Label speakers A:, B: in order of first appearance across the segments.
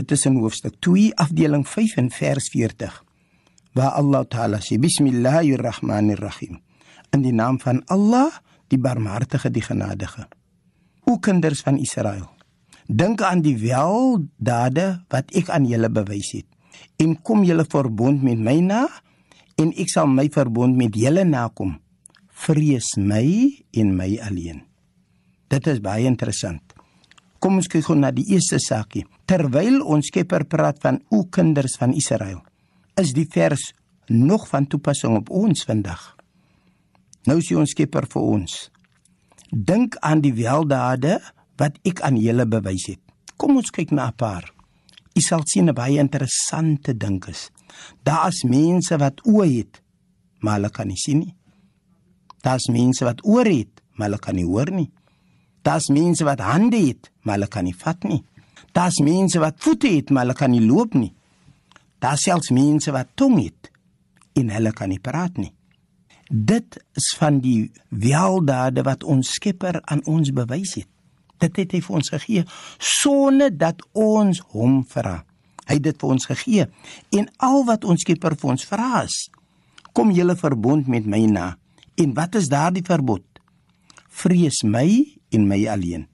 A: Dit is in hoofstuk 2, afdeling 5 en vers 40. Waar Allah Taala sê: Bismillahirrahmanirrahim. In die naam van Allah, die Barmhartige, die Genadige. O kinders van Israel, dink aan die weldade wat ek aan julle bewys het en kom julle verbond met my na en ek sal my verbond met julle nakom. Vrees my en my alleen. Dit is baie interessant. Kom ons kyk gou na die eerste saakie. Terwyl ons Skepper praat van o kinders van Israel, is die vers nog van toepassing op ons vandag. Nou sê ons Skepper vir ons: Dink aan die weldade wat ek aan julle bewys het. Kom ons kyk na 'n paar. U sal sien 'n baie interessante ding is. Daar's mense wat oë het, maar hulle kan nie sien nie. Daar's mense wat ore het, maar hulle kan nie hoor nie. Daar's mense wat hande het, maar hulle kan nie vat nie. Daar's mense wat voete het, maar hulle kan nie loop nie. Daar's selfs mense wat tong het en hulle kan nie praat nie. Dit is van die weldade wat ons Skepper aan ons bewys het. Dit het hy vir ons gegee sonder dat ons hom vra. Hy het dit vir ons gegee en al wat ons Skepper vir ons vra is: Kom julle verbond met my na. En wat is daardie verbod? Vrees my en my alleen.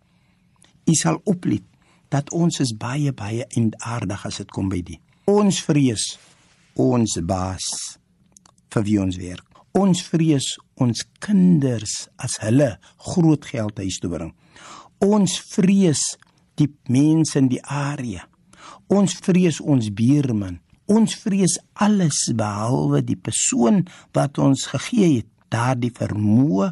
A: U sal oplet dat ons is baie baie aardig as dit kom by die. Ons vrees ons baas vir wie ons werk. Ons vrees ons kinders as hulle groot geld huis toe bring. Ons vrees die mense in die area. Ons vrees ons buurman. Ons vrees alles behalwe die persoon wat ons gegee het daardie vermoë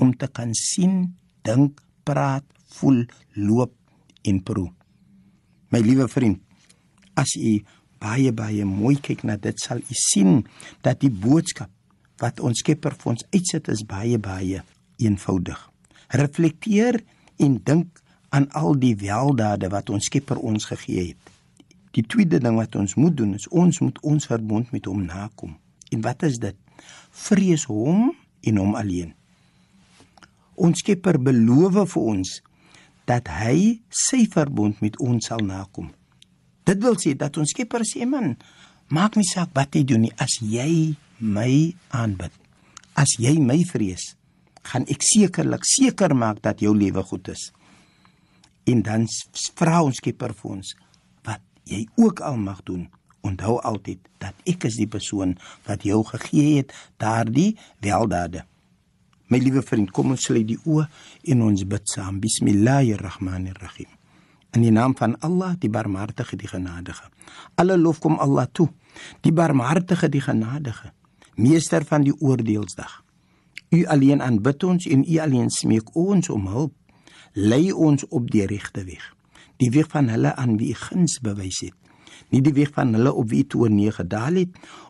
A: om te kan sien, dink, praat, voel, loop en proe. My liewe vriend, as u baie baie mooi kyk na dit sal u sien dat die boodskap wat ons Skepper vir ons uitsit is baie baie eenvoudig. Reflekteer en dink aan al die weldade wat ons Skepper ons gegee het. Die tweede ding wat ons moet doen is ons moet ons verbond met hom nakom. En wat is dit? Vrees hom en hom alleen. Ons Skepper beloof vir ons dat hy sy verbond met ons sal nakom. Dit wil sê dat ons Skepper sê man, maak nie saak wat jy doen nie as jy my aanbid. As jy my vrees, gaan ek sekerlik seker maak dat jou lewe goed is. En dan vra ons Skepper vir ons wat jy ook al mag doen. Onthou altyd dat ek is die persoon wat jou gegee het daardie weldade. My liewe vriend, kom ons sluit die oë en ons bid saam. Bismillahirrahmanirrahim. In die naam van Allah, die Barmhartige, die Genadige. Alle lof kom Allah toe, die Barmhartige, die Genadige, Meester van die oordeelsdag. U alleen aanbid ons en U alleen smeek ons om hulp. Lei ons op die regte weg, die weg van hulle aan wie U guns bewys het. Nie die weg van hulle op wie toe neer gedaal het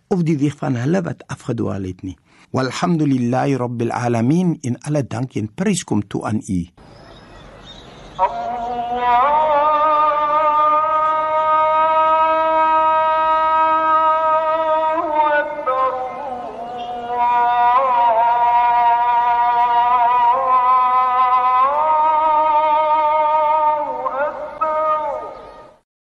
A: of die weg van hulle wat afgedwaal het nie. Walhamdulillahi rabbil alamin in alle dank en prys kom toe aan U.